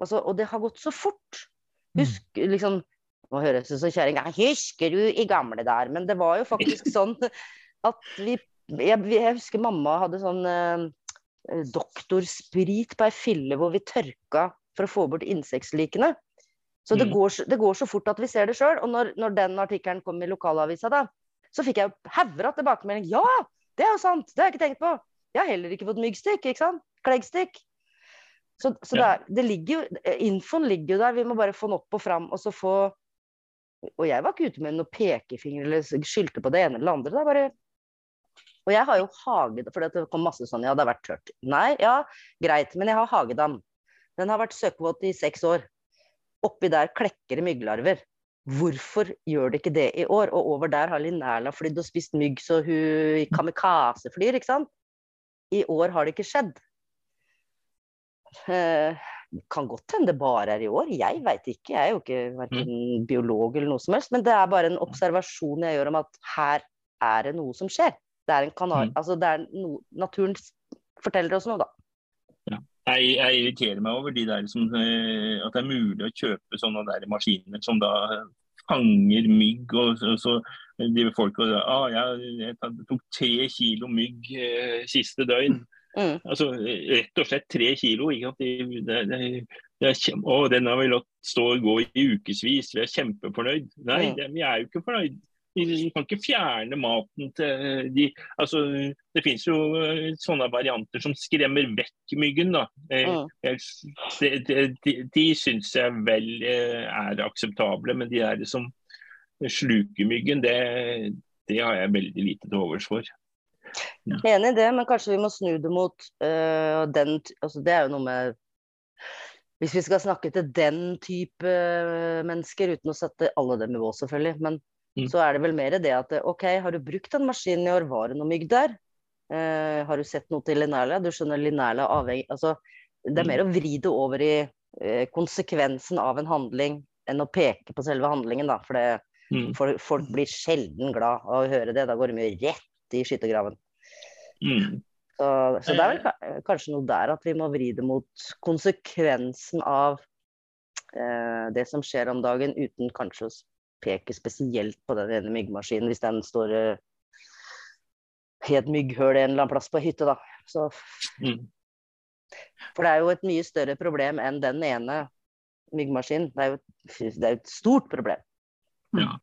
Altså, og det har gått så fort. Mm. Husk liksom Nå høres det så kjerring Husker du i gamle der? Men det var jo faktisk [LAUGHS] sånn at vi Jeg, jeg husker mamma hadde sånn eh, doktorsprit på ei fylle hvor vi tørka for å få bort insektlikene. Så det, mm. går, det, går, så fort at vi ser det sjøl. Og når, når, den artikkelen kom i lokalavisa, da, så fikk jeg hauger av tilbakemelding. Ja, det er jo sant! Det har jeg ikke tenkt på. Jeg har heller ikke fått myggstikk, ikke sant? Kleggstikk. Så, så ja. det, det ligger jo, infoen ligger jo der, vi må bare få den opp og fram. Og så få Og jeg var ikke ute med noen pekefinger eller skyldte på det ene eller andre. Det er bare og jeg har jo hage, for det kom masse sånn ja, det har vært tørt. Nei, ja, greit, men jeg har hagedam. Den har vært søkkvåt i seks år. Oppi der klekker det mygglarver. Hvorfor gjør det ikke det i år? Og over der har Linerla flydd og spist mygg så hun kamikaze-flyr, ikke sant? I år har det ikke skjedd. Eh, kan godt hende det bare er i år. Jeg veit ikke. Jeg er jo ikke verken biolog eller noe som helst. Men det er bare en observasjon jeg gjør om at her er det noe som skjer. Det er en kanal, mm. altså det er no, Naturen forteller oss noe, da. Ja. Jeg, jeg, irriterer meg over de der som, eh, at det er mulig å kjøpe sånne der maskiner som da fanger mygg. og, og så driver folk og ah, jeg, jeg tok tre kilo mygg eh, siste døgn. Mm. Altså rett og slett tre kilo. Ikke? Det, det, det, det er, å, den har vi latt stå og gå i ukevis. Vi er kjempefornøyd. Nei, mm. vi er jo ikke fornøyd. Vi kan ikke fjerne maten til de altså, Det finnes jo eh, sånne varianter som skremmer vekk myggen. da. Mm. De, de, de, de syns jeg vel eh, er akseptable, men de er det som sluker myggen, det, det har jeg veldig lite til overs for. Ja. Enig i det, men kanskje vi må snu det mot uh, den altså Det er jo noe med Hvis vi skal snakke til den type mennesker, uten å sette alle dem i bås, selvfølgelig. Men Mm. Så er det vel mer det at OK, har du brukt den maskinen i år, var det noe mygg der? Uh, har du sett noe til Linerla? Du skjønner, Linerla er avhengig altså, Det er mm. mer å vri det over i uh, konsekvensen av en handling enn å peke på selve handlingen, da. For, det, mm. folk blir sjelden glad av å høre det. Da går de jo rett i skyttergraven. Mm. Så, så, det er vel kanskje noe der at vi må vri det mot konsekvensen av eh, det som skjer om dagen, uten kanskje å peke spesielt på den ene myggmaskinen hvis den står eh, i et mygghull en eller annen plass på hytte, da. Så, mm. For det er jo et mye større problem enn den ene myggmaskinen. Det er jo det er et stort problem. Ja.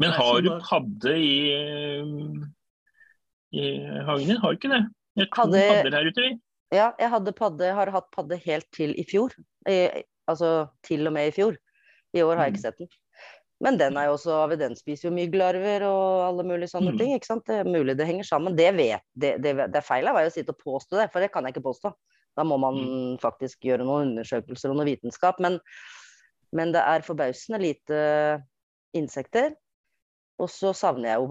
Men har du padde i, i hagen din? Har du ikke det? Jeg har to hadde, padder her ute, vi. Ja, jeg hadde padde, har hatt padde helt til i fjor. I, altså til og med i fjor. I år har jeg ikke mm. sett den. Men den er jo også av den spiser jo mygglarver og alle mulige sånne mm. ting. ikke sant? Det er mulig det henger sammen. Det, vet, det, det, det er feil av meg å sitte og påstå det, for det kan jeg ikke påstå. Da må man mm. faktisk gjøre noen undersøkelser og noe vitenskap. Men, men det er forbausende lite insekter. Og så savner jeg jo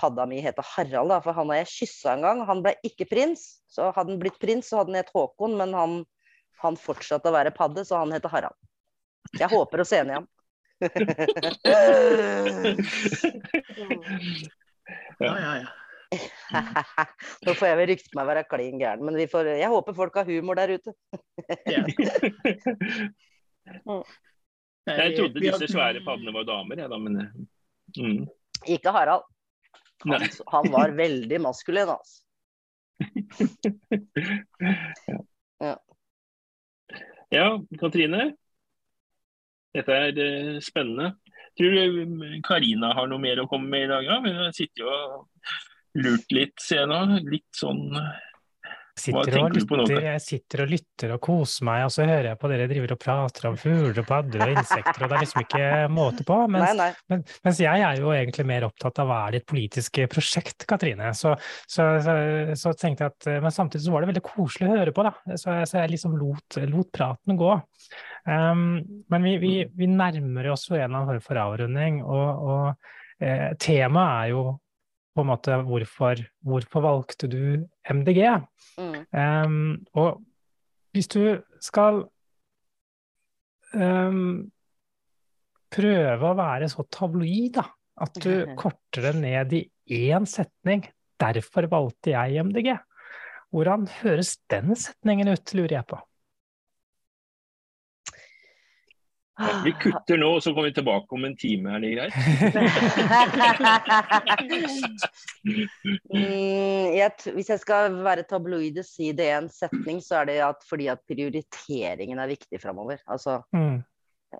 Padda mi heter Harald, da, for han har jeg kyssa en gang. Han ble ikke prins. Så hadde han blitt prins, så hadde han hett Håkon, men han, han fortsatte å være padde, så han heter Harald. Jeg håper å se henne igjen [LAUGHS] ja, ja, ja. [LAUGHS] Nå får jeg vel rykte meg å være klin gæren, men får, jeg håper folk har humor der ute. [LAUGHS] jeg trodde disse svære paddene var damer, jeg da, men mm. Ikke Harald. Han, han, var veldig maskulin, altså. [LAUGHS] ja. ja, Katrine? Dette er uh, spennende. Tror du Karina har noe mer å komme med i dag? Ja? Hun har sittet og lurt litt, ser jeg nå. Litt sånn hva og, lytter. Jeg sitter og lytter og koser meg, og så hører jeg på dere driver og prater om fugler og padder og insekter, og det er liksom ikke måte på. Mens, nei, nei. Men, mens jeg er jo egentlig mer opptatt av hva er ditt politiske prosjekt, Katrine. Så, så, så, så, tenkte jeg at Men samtidig så var det veldig koselig å høre på, da. Så, jeg liksom lot, lot praten gå. Um, men vi, vi, vi, nærmer oss jo en eller annen form for avrunding, og, og eh, temaet er jo på en måte hvorfor, hvorfor valgte du MDG? Mm. Um, og hvis du skal um, prøve å være så tabloid, da, at du [LAUGHS] korter det ned i én setning. Derfor valgte jeg MDG. Hvordan høres den setningen ut, lurer jeg på. Vi kutter nå, og så kommer vi tilbake om en time. Er det greit? [LAUGHS] mm, jeg, hvis jeg skal være tabloid og si det i en setning, så er det at fordi at prioriteringen er viktig framover. Altså, mm.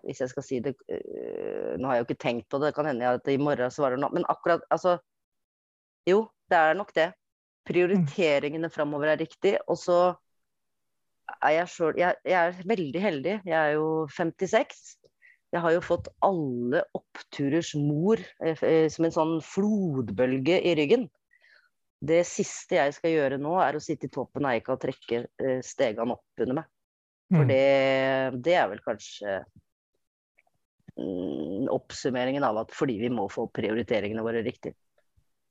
Hvis jeg skal si det øh, Nå har jeg jo ikke tenkt på det, det kan hende at i morgen svarer noe. Men akkurat Altså, jo, det er nok det. Prioriteringene framover er riktig. Og så er jeg sjøl jeg, jeg, er veldig heldig. Jeg er jo 56. Jeg har jo fått alle oppturers mor eh, eh, som en sånn flodbølge i ryggen. Det siste jeg skal gjøre nå, er å sitte i toppen av eika og trekke eh, stegene opp under meg. For mm. det, det er vel kanskje mm, oppsummeringen av at fordi vi må få prioriteringene våre riktig.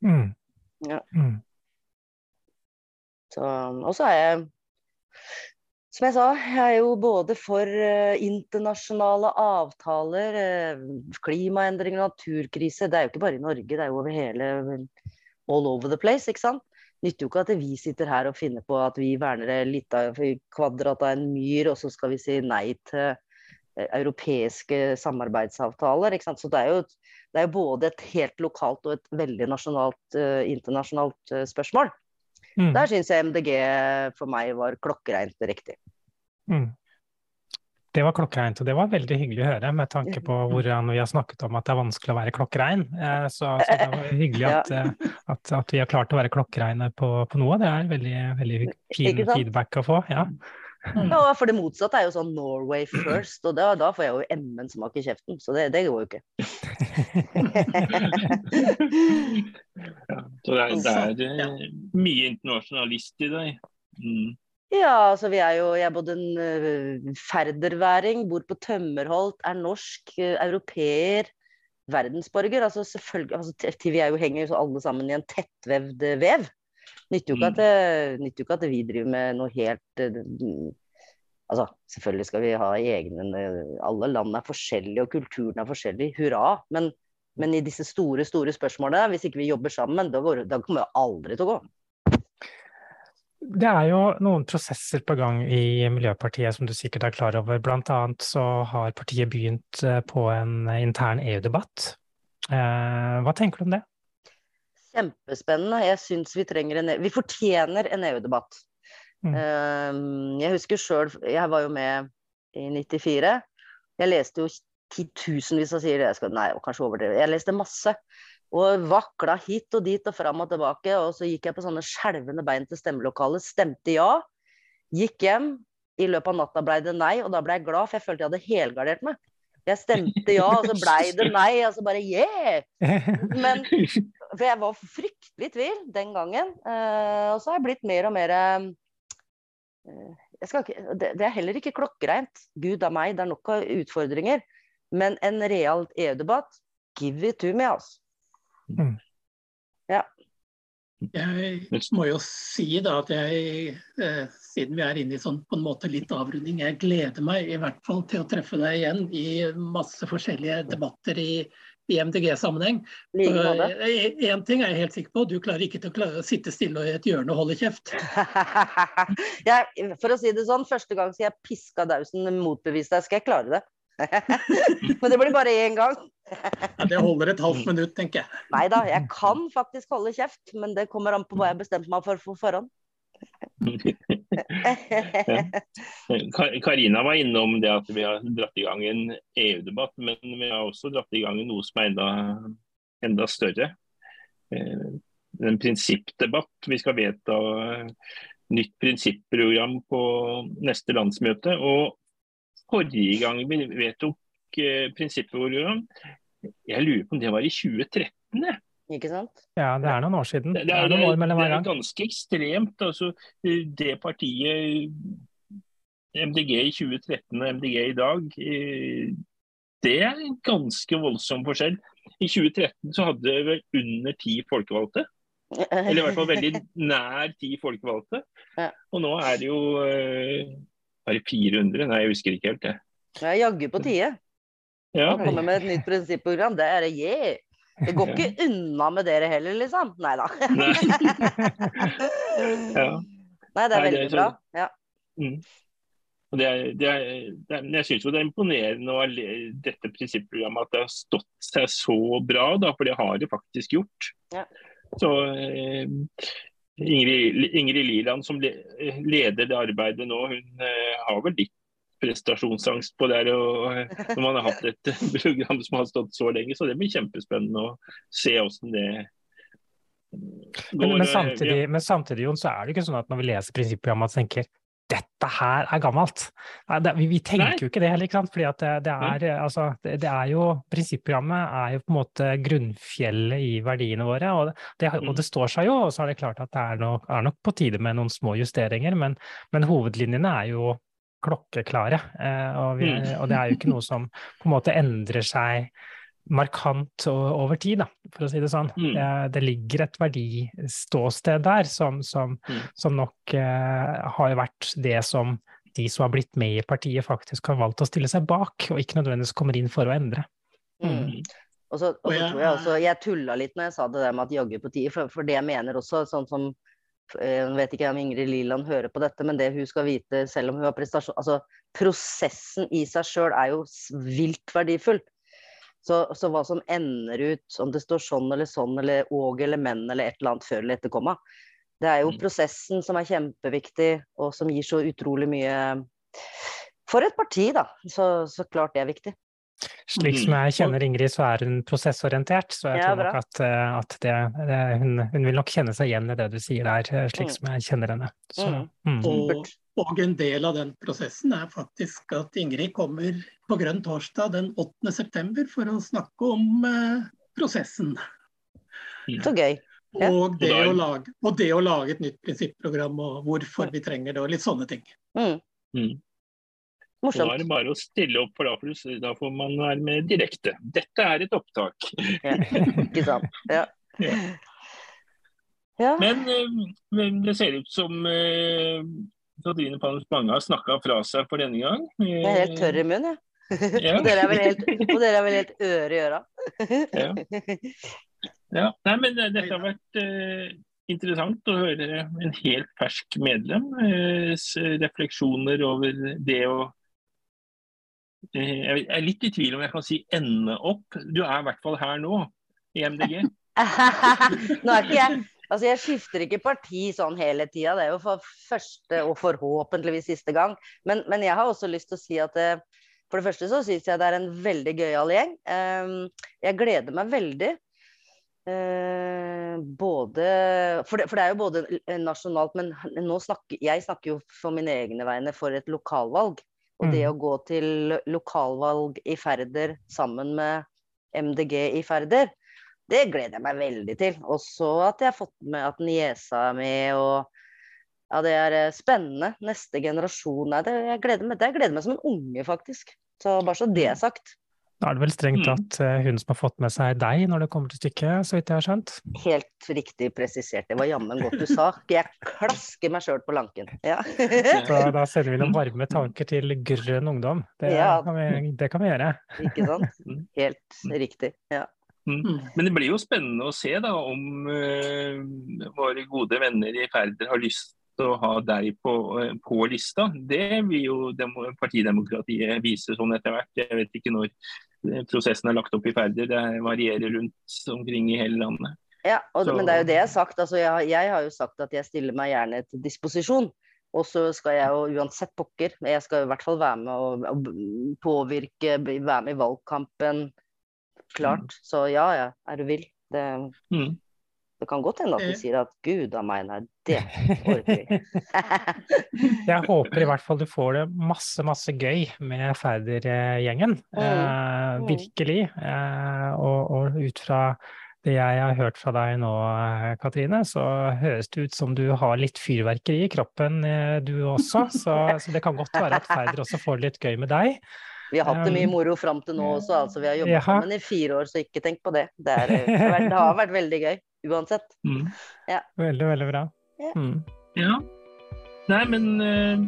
Mm. Ja. Mm. og så er jeg som jeg sa, jeg er jo både for uh, internasjonale avtaler, uh, klimaendringer, naturkrise. Det er jo ikke bare i Norge, det er jo over hele All over the place, ikke sant. Nytter jo ikke at vi sitter her og finner på at vi verner litt av kvadrat av en myr, og så skal vi si nei til uh, europeiske samarbeidsavtaler. ikke sant? Så det er, jo, det er jo både et helt lokalt og et veldig nasjonalt, internasjonalt spørsmål. Mm. Der syns jeg MDG for meg var klokkereint riktig. Mm. Det var klokkereint, og det var veldig hyggelig å høre, med tanke på hvordan vi har snakket om at det er vanskelig å være klokkerein. Eh, så, så, det var hyggelig at. [LAUGHS] Eh, at, at, vi har klart å være klokkereine på, på noe. Det er veldig, veldig fin feedback å få. ja. Mm. Ja, for det motsatte er jo sånn Norway first, og da, da får jeg jo MN smak i kjeften. Så det, det går jo ikke. [LAUGHS] ja, så det er, det er, eh, mye internasjonalist i deg. Mm. Ja, altså vi er jo Jeg er både en uh, ferderværing, bor på Tømmerholt, er norsk, uh, europeer, verdensborger. Altså selvfølgelig altså, Vi er jo henger alle sammen i en tettvevd vev. Nytter jo ikke, mm. at, nytter ikke at vi driver med noe helt uh, Altså, selvfølgelig skal vi ha egne Alle land er forskjellige, og kulturen er forskjellig. Hurra. Men, men i disse store, store spørsmålene, hvis ikke vi jobber sammen, da, går, da kommer det aldri til å gå. Det er jo noen prosesser på gang i Miljøpartiet som du sikkert er klar over. Blant annet så har partiet begynt eh, på en intern EU-debatt. Eh, hva tenker du om det? Kjempespennende. Jeg syns vi trenger en e Vi fortjener en EU-debatt. Mm. Um, jeg husker sjøl, jeg var jo med i 94. Jeg leste jo titusenvis av sider, jeg skal, nei, kanskje overdrive. Jeg leste masse. Og vakla hit og dit og fram og tilbake. Og så gikk jeg på sånne skjelvende bein til stemmelokalet, stemte ja. Gikk hjem. I løpet av natta blei det nei, og da blei jeg glad, for jeg følte jeg hadde helgardert meg. Jeg stemte ja, og så blei det [LAUGHS] nei. Og så bare yeah! [LAUGHS] Men For jeg var fryktelig i tvil den gangen. Uh, og så har jeg blitt mer og mer uh, ikke, det, det, er heller ikke klokkereint. Gud av meg, det er nok av utfordringer. Men en real EU-debatt, give it to me, altså. Mm. Ja. Jeg må jo si da at jeg, eh, siden vi er inne i sånn på en måte litt avrunding, jeg gleder meg i hvert fall til å treffe deg igjen i masse forskjellige debatter i, i MDG-sammenheng. Én eh, ting er jeg helt sikker på, du klarer ikke til å klare, sitte stille i et hjørne og holde kjeft. [LAUGHS] jeg, for å si det sånn, første gang skal jeg piska dausen motbevise deg, skal jeg klare det. [LAUGHS] Men det blir bare én gang. [LAUGHS] Ja, det holder et halvt minutt, tenker jeg. Nei da, jeg kan faktisk holde kjeft, men det kommer an på hva jeg bestemte meg for på forhånd. Karina var innom det at vi har dratt i gang en EU-debatt, men vi har også dratt i gang noe som er enda, enda større. Eh, en prinsippdebatt. Vi skal vedta nytt prinsipprogram på neste landsmøte. og Forrige gang vi vedtok eh, prinsippprogram, jeg lurer på om det var i 2013. Ikke sant? Ja, det er noen år siden. Det, det, er, det er, det er, ganske ekstremt. Altså, det partiet MDG i 2013 og MDG i dag, eh, det er en ganske voldsom forskjell. I 2013 så hadde vi under ti folkevalgte. Eller i hvert fall veldig [LAUGHS] nær ti folkevalgte. Og nå er det jo Bare det 400? Nei, jeg husker ikke helt det. Det er jaggu på tide. Ja. Å komme med et nytt prinsipprogram, det er det yeah! Det går ikke unna med dere heller, liksom. Nei da. [LAUGHS] ja. Nei, det er veldig bra. Ja. Mm. Det er, det er, det er, jeg syns det er imponerende å dette prinsipprogrammet at det har stått seg så bra, da, for det har det faktisk gjort. Ja. Så eh, Ingrid, Ingrid, Liland som leder det arbeidet nå, hun eh, har vel litt prestasjonsangst på det. Og, når man har hatt et [LAUGHS] program som har stått så lenge, så det blir kjempespennende å se hvordan det går. Men, men, samtidig, ja. men samtidig Jon, så er det ikke sånn at når vi leser prinsipprogrammet, så tenker dette her er gammelt. Vi, vi, tenker Nei. jo ikke det heller, ikke sant. Fordi det, det, er, altså, det, det, er jo Prinsipprogrammet er jo på en måte grunnfjellet i verdiene våre. Og det, og det står seg jo, og så er det klart at det er nok, er nok på tide med noen små justeringer. Men, men hovedlinjene er jo klokkeklare. Eh, og, vi, og, det er jo ikke noe som på en måte endrer seg markant over tid, da, for å si det sånn. Mm. Det, det, ligger et verdiståsted der som, som, mm. som nok eh, har vært det som de som har blitt med i partiet, faktisk har valgt å stille seg bak, og ikke nødvendigvis kommer inn for å endre. Mm. mm. Og så, og så tror Jeg også, jeg tulla litt når jeg sa det der med at jaggu på tide, for, for, det jeg mener også, sånn som jeg vet ikke om Ingrid Liland hører på dette, men det hun skal vite, selv om hun har prestasjon Altså, prosessen i seg sjøl er jo vilt verdifull. Så, så, hva som ender ut, om det står sånn eller sånn, eller og eller men eller et eller annet før eller etter komma, det er jo mm. prosessen som er kjempeviktig, og som gir så utrolig mye for et parti, da. Så, så klart det er viktig. Slik som jeg kjenner Ingrid, så er hun prosessorientert. Så jeg ja, tror nok at, eh, at det, det, hun, hun, vil nok kjenne seg igjen i det du sier der, eh, slik mm. som jeg kjenner henne. Så, mm. Mm. Og, og, en del av den prosessen er faktisk at Ingrid kommer på Grønn torsdag den 8. september for å snakke om uh, prosessen. Så gøy. Ja. Og, det lage, og, det å lage, et nytt prinsipprogram og hvorfor vi trenger det, og litt sånne ting. Mm. Morsomt. Da er det bare å stille opp, for da, for da får man være med direkte. Dette er et opptak. Ja, ikke sant. Ja. [LAUGHS] ja. ja. Men men, det ser ut som eh, Katrine Palms Bange har snakka fra seg for denne gang. Jeg er helt tørr i munnen, jeg. Ja. [LAUGHS] og, dere er helt, og dere er vel helt øre i øra. ja. [LAUGHS] ja. Nei, men dette har vært eh, interessant å høre en helt fersk medlem. refleksjoner over det å Eh, jeg er litt i tvil om jeg kan si ende opp. Du er i hvert fall her nå, i MDG. [LAUGHS] nå er ikke jeg Altså, jeg skifter ikke parti sånn hele tida. Det er jo for første og forhåpentligvis siste gang. Men, men jeg har også lyst til å si at det, eh, for det første så syns jeg det er en veldig gøyal gjeng. Ehm, jeg gleder meg veldig. Eh, både for det, for det, er jo både nasjonalt, men nå snakker, jeg snakker jo for mine egne vegne for et lokalvalg. Og det mm. å gå til lokalvalg i Færder sammen med MDG i Færder, det gleder jeg meg veldig til. Og så at jeg har fått med at niesa er med, og ja, det er eh, spennende. Neste generasjon Nei, det, jeg gleder meg, det jeg gleder meg som en unge, faktisk. Så bare så det er sagt. Da er det vel strengt mm. tatt mm. hun som har fått med seg deg når det kommer til stykket, så vidt jeg har skjønt? Helt riktig presisert. Det var jammen godt du sa. Jeg klasker meg sjøl på lanken. Ja. [LAUGHS] så da sender vi noen varme tanker til grønn ungdom. Det, ja. kan, vi, det kan vi gjøre. Ikke sant. Helt riktig. Ja. Mm. Men det blir jo spennende å se da om uh, våre gode venner i Færder har lyst å ha deg på, på, lista. Det vil jo partidemokratiet vise sånn etter hvert. Jeg vet ikke når prosessen er lagt opp i ferder. Det varierer rundt omkring i hele landet. Ja, og, men det er jo det jeg har sagt. Altså, jeg, jeg, har jo sagt at jeg stiller meg gjerne til disposisjon. Og så skal jeg jo uansett pokker, jeg skal i hvert fall være med og, og påvirke, være med i valgkampen. Klart. Mm. Så ja, ja, er du vill. Det, mm. Det kan godt hende at du sier at gud a meg, nei, det orker vi. [LAUGHS] jeg håper i hvert fall du får det masse, masse gøy med Færder-gjengen. Mm. Eh, mm. virkelig. Eh, og, og, ut fra det jeg har hørt fra deg nå, Katrine, så høres det ut som du har litt fyrverkeri i kroppen, eh, du også. Så, så det kan godt være at Færder også får det litt gøy med deg. Vi har hatt det mye moro fram til nå også, altså. Vi har jobbet sammen i fire år, så ikke tenk på det. Det, er, det har vært veldig gøy uansett. Mm. Ja. Veldig, veldig bra. Ja. Mm. ja. Nei, men uh,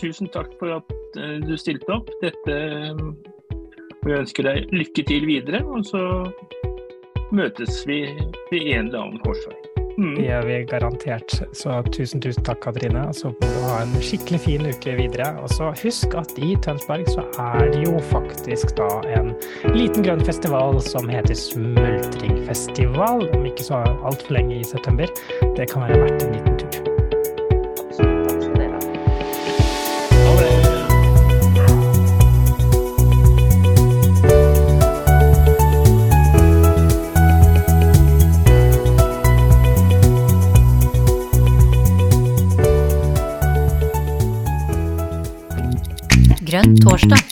tusen takk for at uh, du stilte opp. Dette og Vi ønsker deg lykke til videre, og så møtes vi ved en eller annen korsvei. Mm. Det gjør vi garantert. Så tusen, tusen takk, Katrine. Så må du ha en skikkelig fin uke videre. Og så husk at i Tønsberg så er det jo faktisk da en liten grønn festival som heter Smultringfestival, om ikke så altfor lenge i september. Det kan være verdt en liten torsdag.